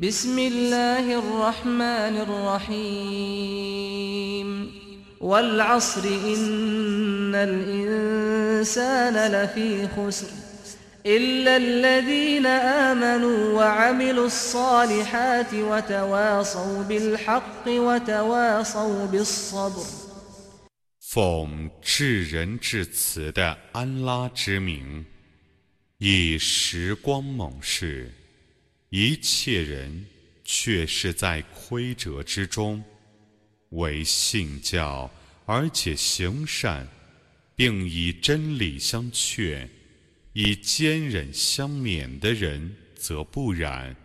بسم الله الرحمن الرحيم والعصر إن الإنسان لفي خسر إلا الذين آمنوا وعملوا الصالحات وتواصوا بالحق وتواصوا بالصبر 奉至仁至慈的安拉之名，以时光猛士， 一切人却是在亏折之中。为信教而且行善，并以真理相劝，以坚忍相勉的人则不然。